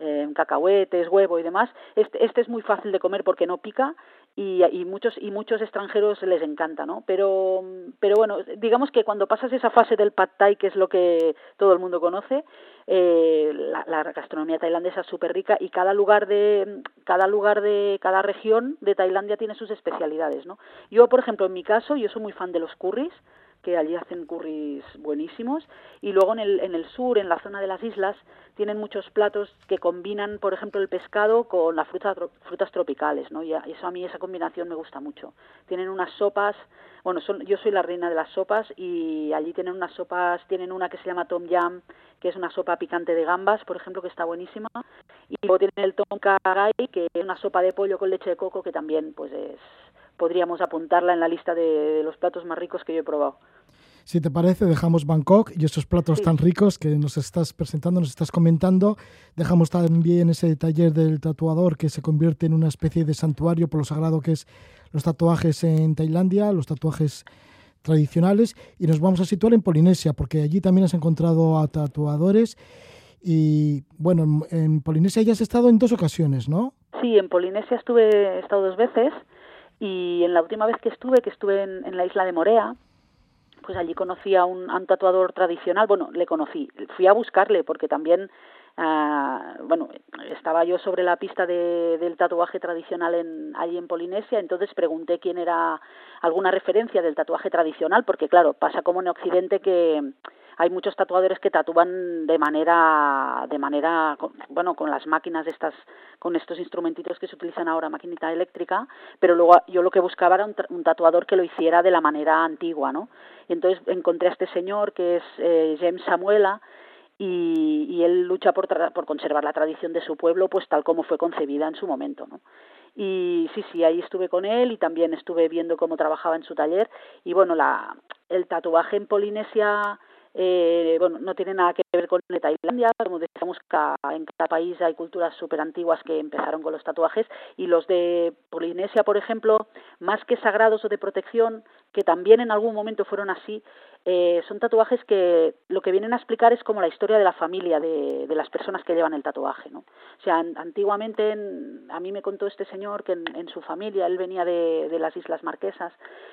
eh, cacahuetes, huevo y demás. Este, este es muy fácil de comer porque no pica y, y, muchos y muchos extranjeros les encanta, ¿no? Pero pero bueno, digamos que cuando pasas esa fase del pad thai, que es lo que todo el mundo conoce, eh, la, la, gastronomía tailandesa es súper rica y cada lugar de cada lugar de cada región de Tailandia tiene sus especialidades, ¿no? Yo, por ejemplo, en mi caso, yo soy muy fan de los curries que allí hacen curries buenísimos y luego en el, en el sur, en la zona de las islas, tienen muchos platos que combinan, por ejemplo, el pescado con las frutas, frutas tropicales, ¿no? Y eso a mí esa combinación me gusta mucho. Tienen unas sopas, bueno, son, yo soy la reina de las sopas y allí tienen unas sopas, tienen una que se llama tom yam, que es una sopa picante de gambas, por ejemplo, que está buenísima, y luego tienen el tom kagai, que es una sopa de pollo con leche de coco que también, pues es podríamos apuntarla en la lista de, los platos más ricos que yo he probado. Si te parece, dejamos Bangkok y esos platos tan ricos que nos estás presentando, nos estás comentando. Dejamos también ese taller del tatuador que se convierte en una especie de santuario por lo sagrado que es los tatuajes en Tailandia, los tatuajes tradicionales. Y nos vamos a situar en Polinesia, porque allí también has encontrado a tatuadores. Y bueno, en, Polinesia ya has estado en dos ocasiones, ¿no? Sí, en Polinesia estuve, he estado dos veces. Y en la última vez que estuve, que estuve en, la isla de Morea, pues allí conocí a un, tatuador tradicional, bueno, le conocí, fui a buscarle porque también, ah, bueno, estaba yo sobre la pista de, del tatuaje tradicional en, allí en Polinesia, entonces pregunté quién era alguna referencia del tatuaje tradicional, porque claro, pasa como en Occidente que hay muchos tatuadores que tatúan de manera de manera bueno con las máquinas estas con estos instrumentitos que se utilizan ahora maquinita eléctrica pero luego yo lo que buscaba era un, tatuador que lo hiciera de la manera antigua no y entonces encontré a este señor que es eh, James Samuela y, y, él lucha por, por conservar la tradición de su pueblo pues tal como fue concebida en su momento no y sí sí ahí estuve con él y también estuve viendo cómo trabajaba en su taller y bueno la el tatuaje en Polinesia eh, bueno, no tiene nada que ver con Tailandia, como decíamos, en cada país hay culturas súper antiguas que empezaron con los tatuajes y los de Polinesia, por ejemplo, más que sagrados o de protección, que también en algún momento fueron así, eh, son tatuajes que lo que vienen a explicar es como la historia de la familia de, de las personas que llevan el tatuaje, ¿no? O sea, antiguamente a mí me contó este señor que en, su familia, él venía de, de, las Islas Marquesas,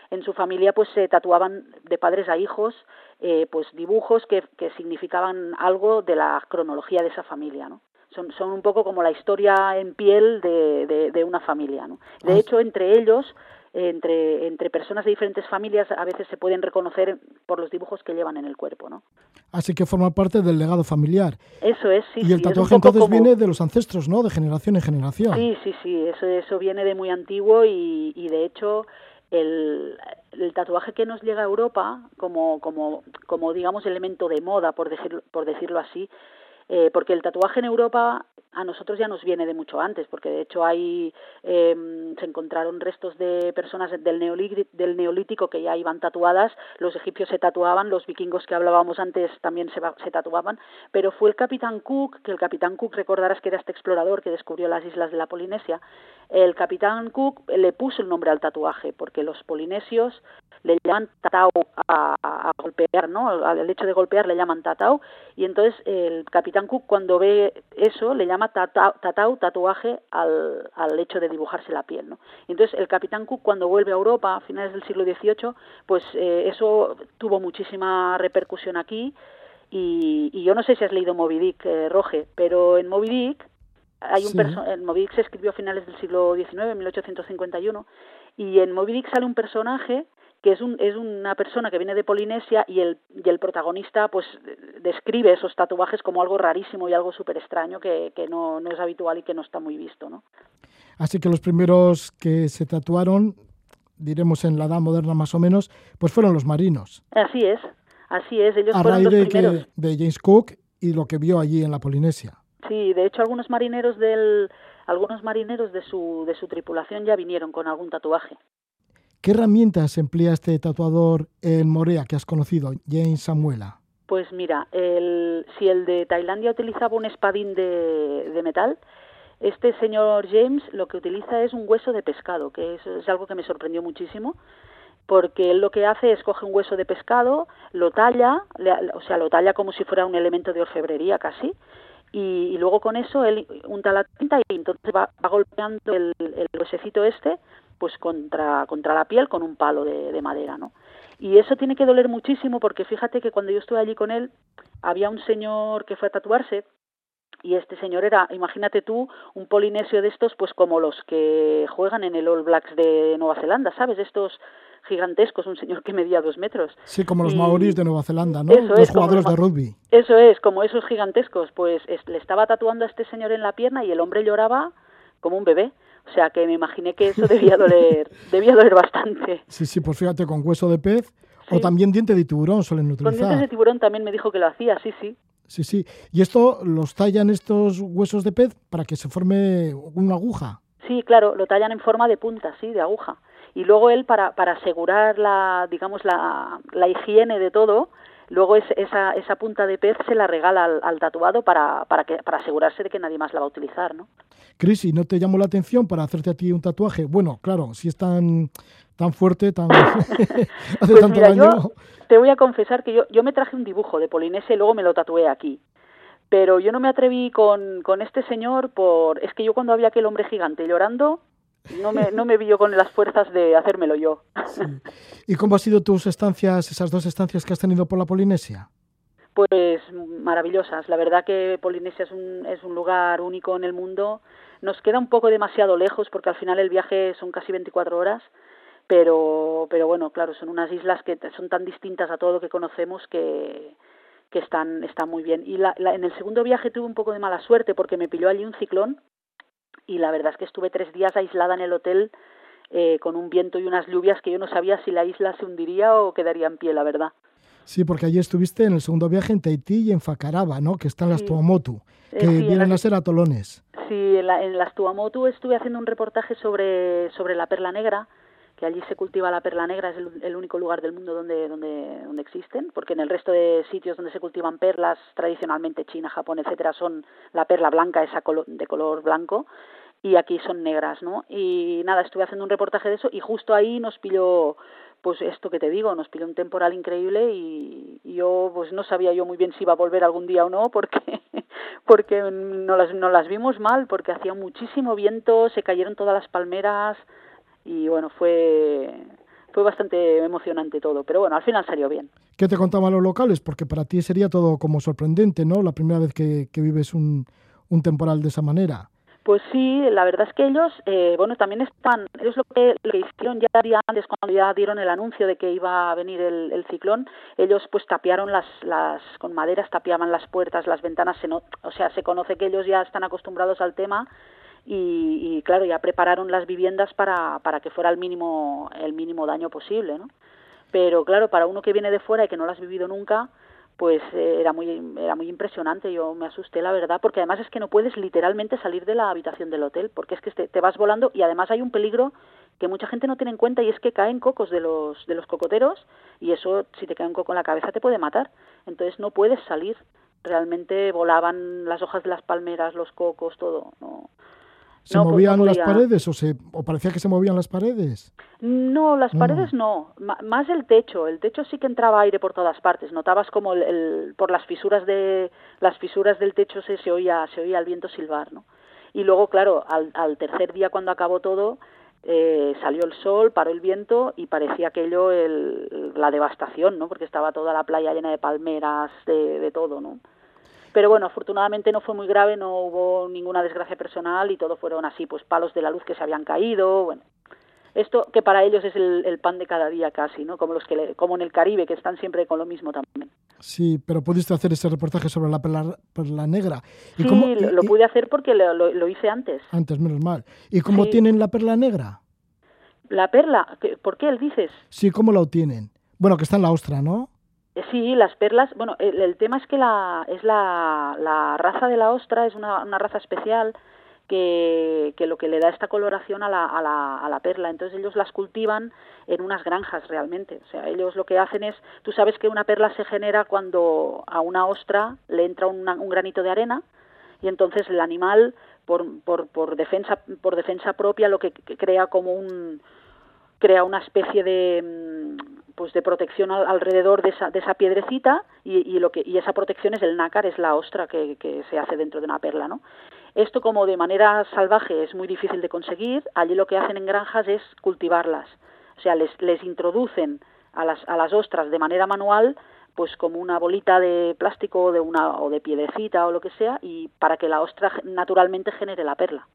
en su familia pues se tatuaban de padres a hijos eh, pues dibujos que, que significaban algo de la cronología de esa familia, ¿no? Son, son, un poco como la historia en piel de, de, de una familia. ¿no? De hecho, entre ellos entre, entre personas de diferentes familias a veces se pueden reconocer por los dibujos que llevan en el cuerpo, ¿no? Así que forma parte del legado familiar. Eso es, sí. Y el tatuaje entonces viene de los ancestros, ¿no? De generación en generación. Sí, sí, sí, eso, eso viene de muy antiguo y, y de hecho el, el, tatuaje que nos llega a Europa como, como, como digamos elemento de moda, por, decir, por decirlo así, eh, porque el tatuaje en Europa a nosotros ya nos viene de mucho antes, porque de hecho hay em, se encontraron restos de personas del neolítico, del neolítico que ya iban tatuadas, los egipcios se tatuaban, los vikingos que hablábamos antes también se, se tatuaban, pero fue el capitán Cook, que el capitán Cook recordarás que era este explorador que descubrió las islas de la Polinesia, el capitán Cook le puso el nombre al tatuaje, porque los polinesios le llaman tatau a, golpear, ¿no? Al hecho de golpear le llaman tatau y entonces el capitán Cook cuando ve eso le llama tatau, tatuaje al, al hecho de dibujarse la piel, ¿no? Entonces el capitán Cook cuando vuelve a Europa a finales del siglo XVIII, pues eh, eso tuvo muchísima repercusión aquí y, y, yo no sé si has leído Moby Dick, eh, Roge, pero en Moby Dick hay un sí. en Moby Dick se escribió a finales del siglo XIX, 1851, y en Moby Dick sale un personaje que es, un, es una persona que viene de Polinesia y el, y el protagonista pues describe esos tatuajes como algo rarísimo y algo súper extraño que, que no, no, es habitual y que no está muy visto. ¿no? Así que los primeros que se tatuaron, diremos en la edad moderna más o menos, pues fueron los marinos. Así es, así es. Ellos A fueron raíz los de, primeros. que, de James Cook y lo que vio allí en la Polinesia. Sí, de hecho algunos marineros del algunos marineros de su de su tripulación ya vinieron con algún tatuaje. ¿Qué herramientas emplea este tatuador en Morea que has conocido, James Samuela? Pues mira, el, si el de Tailandia utilizaba un espadín de, metal, este señor James lo que utiliza es un hueso de pescado, que es, es algo que me sorprendió muchísimo, porque él lo que hace es coge un hueso de pescado, lo talla, le, o sea, lo talla como si fuera un elemento de orfebrería casi, y, luego con eso él unta la tinta y entonces va, va golpeando el, el huesecito este pues contra, contra la piel con un palo de, de, madera, ¿no? Y eso tiene que doler muchísimo porque fíjate que cuando yo estuve allí con él había un señor que fue a tatuarse y este señor era, imagínate tú, un polinesio de estos, pues como los que juegan en el All Blacks de Nueva Zelanda, ¿sabes? Estos gigantescos, un señor que medía dos metros. Sí, como los y... maoríes de Nueva Zelanda, ¿no? Eso los es, jugadores de rugby. Eso es, como esos gigantescos. Pues es, le estaba tatuando a este señor en la pierna y el hombre lloraba como un bebé. O sea que me imaginé que eso debía doler, debía doler bastante. Sí, sí, pues fíjate, con hueso de pez sí. o también diente de tiburón suelen utilizar. Con dientes de tiburón también me dijo que lo hacía, sí, sí. Sí, sí. Y esto los tallan estos huesos de pez para que se forme una aguja. Sí, claro, lo tallan en forma de punta, sí, de aguja. Y luego él, para, para asegurar la, digamos, la, la higiene de todo, luego es, esa, esa punta de pez se la regala al, al tatuado para, para, que, para asegurarse de que nadie más la va a utilizar, ¿no? Cris, ¿y no te llamó la atención para hacerte a ti un tatuaje? Bueno, claro, si es tan, tan fuerte, tan hace pues tanto mira, daño. Yo te voy a confesar que yo, yo me traje un dibujo de Polinesia y luego me lo tatué aquí. Pero yo no me atreví con, con este señor por... Es que yo cuando había aquel hombre gigante llorando, no me, no me vi yo con las fuerzas de hacérmelo yo. Sí. ¿Y cómo han sido tus estancias, esas dos estancias que has tenido por la Polinesia? Pues maravillosas. La verdad que Polinesia es un, es un lugar único en el mundo. Nos queda un poco demasiado lejos porque al final el viaje son casi 24 horas, pero, pero bueno, claro, son unas islas que son tan distintas a todo lo que conocemos que, que están, están muy bien. Y la, la, en el segundo viaje tuve un poco de mala suerte porque me pilló allí un ciclón y la verdad es que estuve tres días aislada en el hotel eh, con un viento y unas lluvias que yo no sabía si la isla se hundiría o quedaría en pie, la verdad. Sí, porque allí estuviste en el segundo viaje en Tahití y en Facaraba, ¿no? Que están sí. las Tuamotu, que eh, sí, vienen a ser atolones. Sí, en, la, en, las Tuamotu estuve haciendo un reportaje sobre, sobre la perla negra, que allí se cultiva la perla negra, es el, el, único lugar del mundo donde, donde, donde existen, porque en el resto de sitios donde se cultivan perlas, tradicionalmente China, Japón, etcétera, son la perla blanca, esa de color blanco, y aquí son negras, ¿no? Y nada, estuve haciendo un reportaje de eso y justo ahí nos pilló pues esto que te digo, nos pilló un temporal increíble y, y, yo pues no sabía yo muy bien si iba a volver algún día o no porque porque no las, no las vimos mal porque hacía muchísimo viento, se cayeron todas las palmeras y bueno, fue fue bastante emocionante todo, pero bueno, al final salió bien. ¿Qué te contaban los locales? Porque para ti sería todo como sorprendente, ¿no? La primera vez que, que vives un, un temporal de esa manera. Pues sí, la verdad es que ellos, eh, bueno, también están, ellos lo que, lo que hicieron ya día antes, cuando ya dieron el anuncio de que iba a venir el, el ciclón, ellos pues tapiaron las, las, con maderas tapiaban las puertas, las ventanas, se no, o sea, se conoce que ellos ya están acostumbrados al tema y, y claro, ya prepararon las viviendas para, para que fuera el mínimo, el mínimo daño posible, ¿no? Pero claro, para uno que viene de fuera y que no lo has vivido nunca, pues eh, era muy era muy impresionante. Yo me asusté la verdad porque además es que no puedes literalmente salir de la habitación del hotel porque es que te, te, vas volando y además hay un peligro que mucha gente no tiene en cuenta y es que caen cocos de los de los cocoteros y eso si te cae un coco en la cabeza te puede matar. Entonces no puedes salir. Realmente volaban las hojas de las palmeras los cocos todo no ¿Se pues movían las paredes o, se, o parecía que se movían las paredes? No, las paredes no, más el techo. El techo sí que entraba aire por todas partes. Notabas como el, por las fisuras de las fisuras del techo se, se oía se oía el viento silbar, ¿no? Y luego, claro, al, al tercer día cuando acabó todo, eh, salió el sol, paró el viento y parecía aquello el, la devastación, ¿no? Porque estaba toda la playa llena de palmeras, de, de todo, ¿no? Pero bueno, afortunadamente no fue muy grave, no hubo ninguna desgracia personal y todo fueron así, pues palos de la luz que se habían caído, bueno. Esto que para ellos es el, pan de cada día casi, ¿no? Como los que como en el Caribe que están siempre con lo mismo también. Sí, pero pudiste hacer ese reportaje sobre la perla, negra. ¿Y sí, lo, pude hacer porque lo, hice antes. Antes, menos mal. ¿Y cómo tienen la perla negra? La perla, ¿por qué él dices? Sí, ¿cómo la obtienen? Bueno, que está en la ostra, ¿no? Sí, las perlas, bueno, el, tema es que la, es la, raza de la ostra es una, una raza especial que, que, lo que le da esta coloración a la, a, la, a la perla. Entonces ellos las cultivan en unas granjas realmente. O sea, ellos lo que hacen es, tú sabes que una perla se genera cuando a una ostra le entra un granito de arena y entonces el animal por, por, por defensa por defensa propia lo que crea como un crea una especie de pues de protección alrededor de esa, de esa piedrecita y, lo que, y esa protección es el nácar, es la ostra que, que se hace dentro de una perla, ¿no? Esto como de manera salvaje es muy difícil de conseguir, allí lo que hacen en granjas es cultivarlas, o sea, les, les introducen a las, a las ostras de manera manual pues como una bolita de plástico de una, o de piedrecita o lo que sea y para que la ostra naturalmente genere la perla.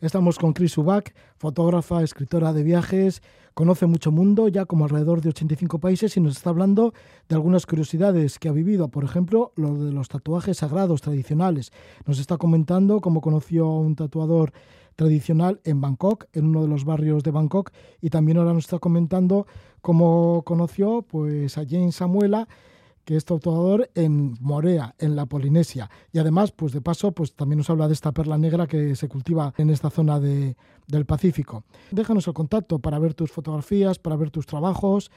Estamos con Chris Ubach, fotógrafa, escritora de viajes, conoce mucho mundo, ya como alrededor de 85 países, y nos está hablando de algunas curiosidades que ha vivido, por ejemplo, lo de los tatuajes sagrados tradicionales. Nos está comentando cómo conoció a un tatuador tradicional en Bangkok, en uno de los barrios de Bangkok, y también ahora nos está comentando cómo conoció pues, a Jane Samuela, que es tatuador en Morea, en la Polinesia. Y además, pues de paso, pues también nos habla de esta perla negra que se cultiva en esta zona de, del Pacífico. Déjanos el contacto para ver tus fotografías, para ver tus trabajos,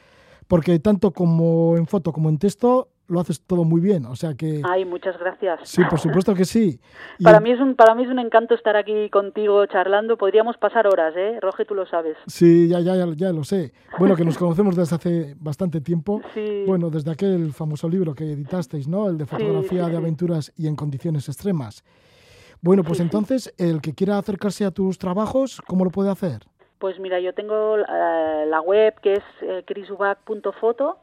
porque tanto como en foto como en texto lo haces todo muy bien, o sea que... Ay, muchas gracias. Sí, por supuesto que sí. para, mí es un, para mí es un encanto estar aquí contigo charlando, podríamos pasar horas, ¿eh? Roge, tú lo sabes. Sí, ya, ya, ya, lo sé. Bueno, que nos conocemos desde hace bastante tiempo. Sí. Bueno, desde aquel famoso libro que editasteis, ¿no? El de fotografía de aventuras y en condiciones extremas. Bueno, pues entonces, el que quiera acercarse a tus trabajos, ¿cómo lo puede hacer? Pues mira, yo tengo eh, la web que es eh, crisubac.foto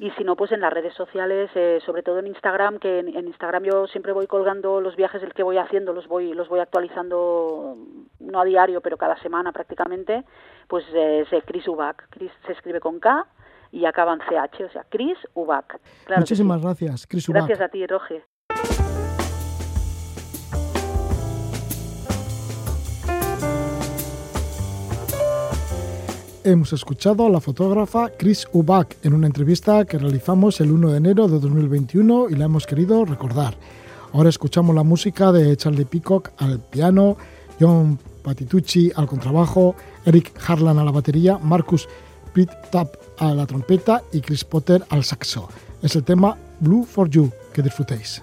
y si no, pues en las redes sociales, eh, sobre todo en Instagram, que en, Instagram yo siempre voy colgando los viajes del que voy haciendo, los voy, los voy actualizando no a diario, pero cada semana prácticamente, pues eh, es Chris Ubac. Chris se escribe con K y acaba en CH, o sea, Chris Ubac. Muchísimas gracias, Chris Ubac. Gracias a ti, Roge. Hemos escuchado a la fotógrafa Chris Ubach en una entrevista que realizamos el 1 de enero de 2021 y la hemos querido recordar. Ahora escuchamos la música de Charlie Peacock al piano, John Patitucci al contrabajo, Eric Harlan a la batería, Marcus Pitt-Tap a la trompeta y Chris Potter al saxo. Es el tema Blue for You. Que disfrutéis.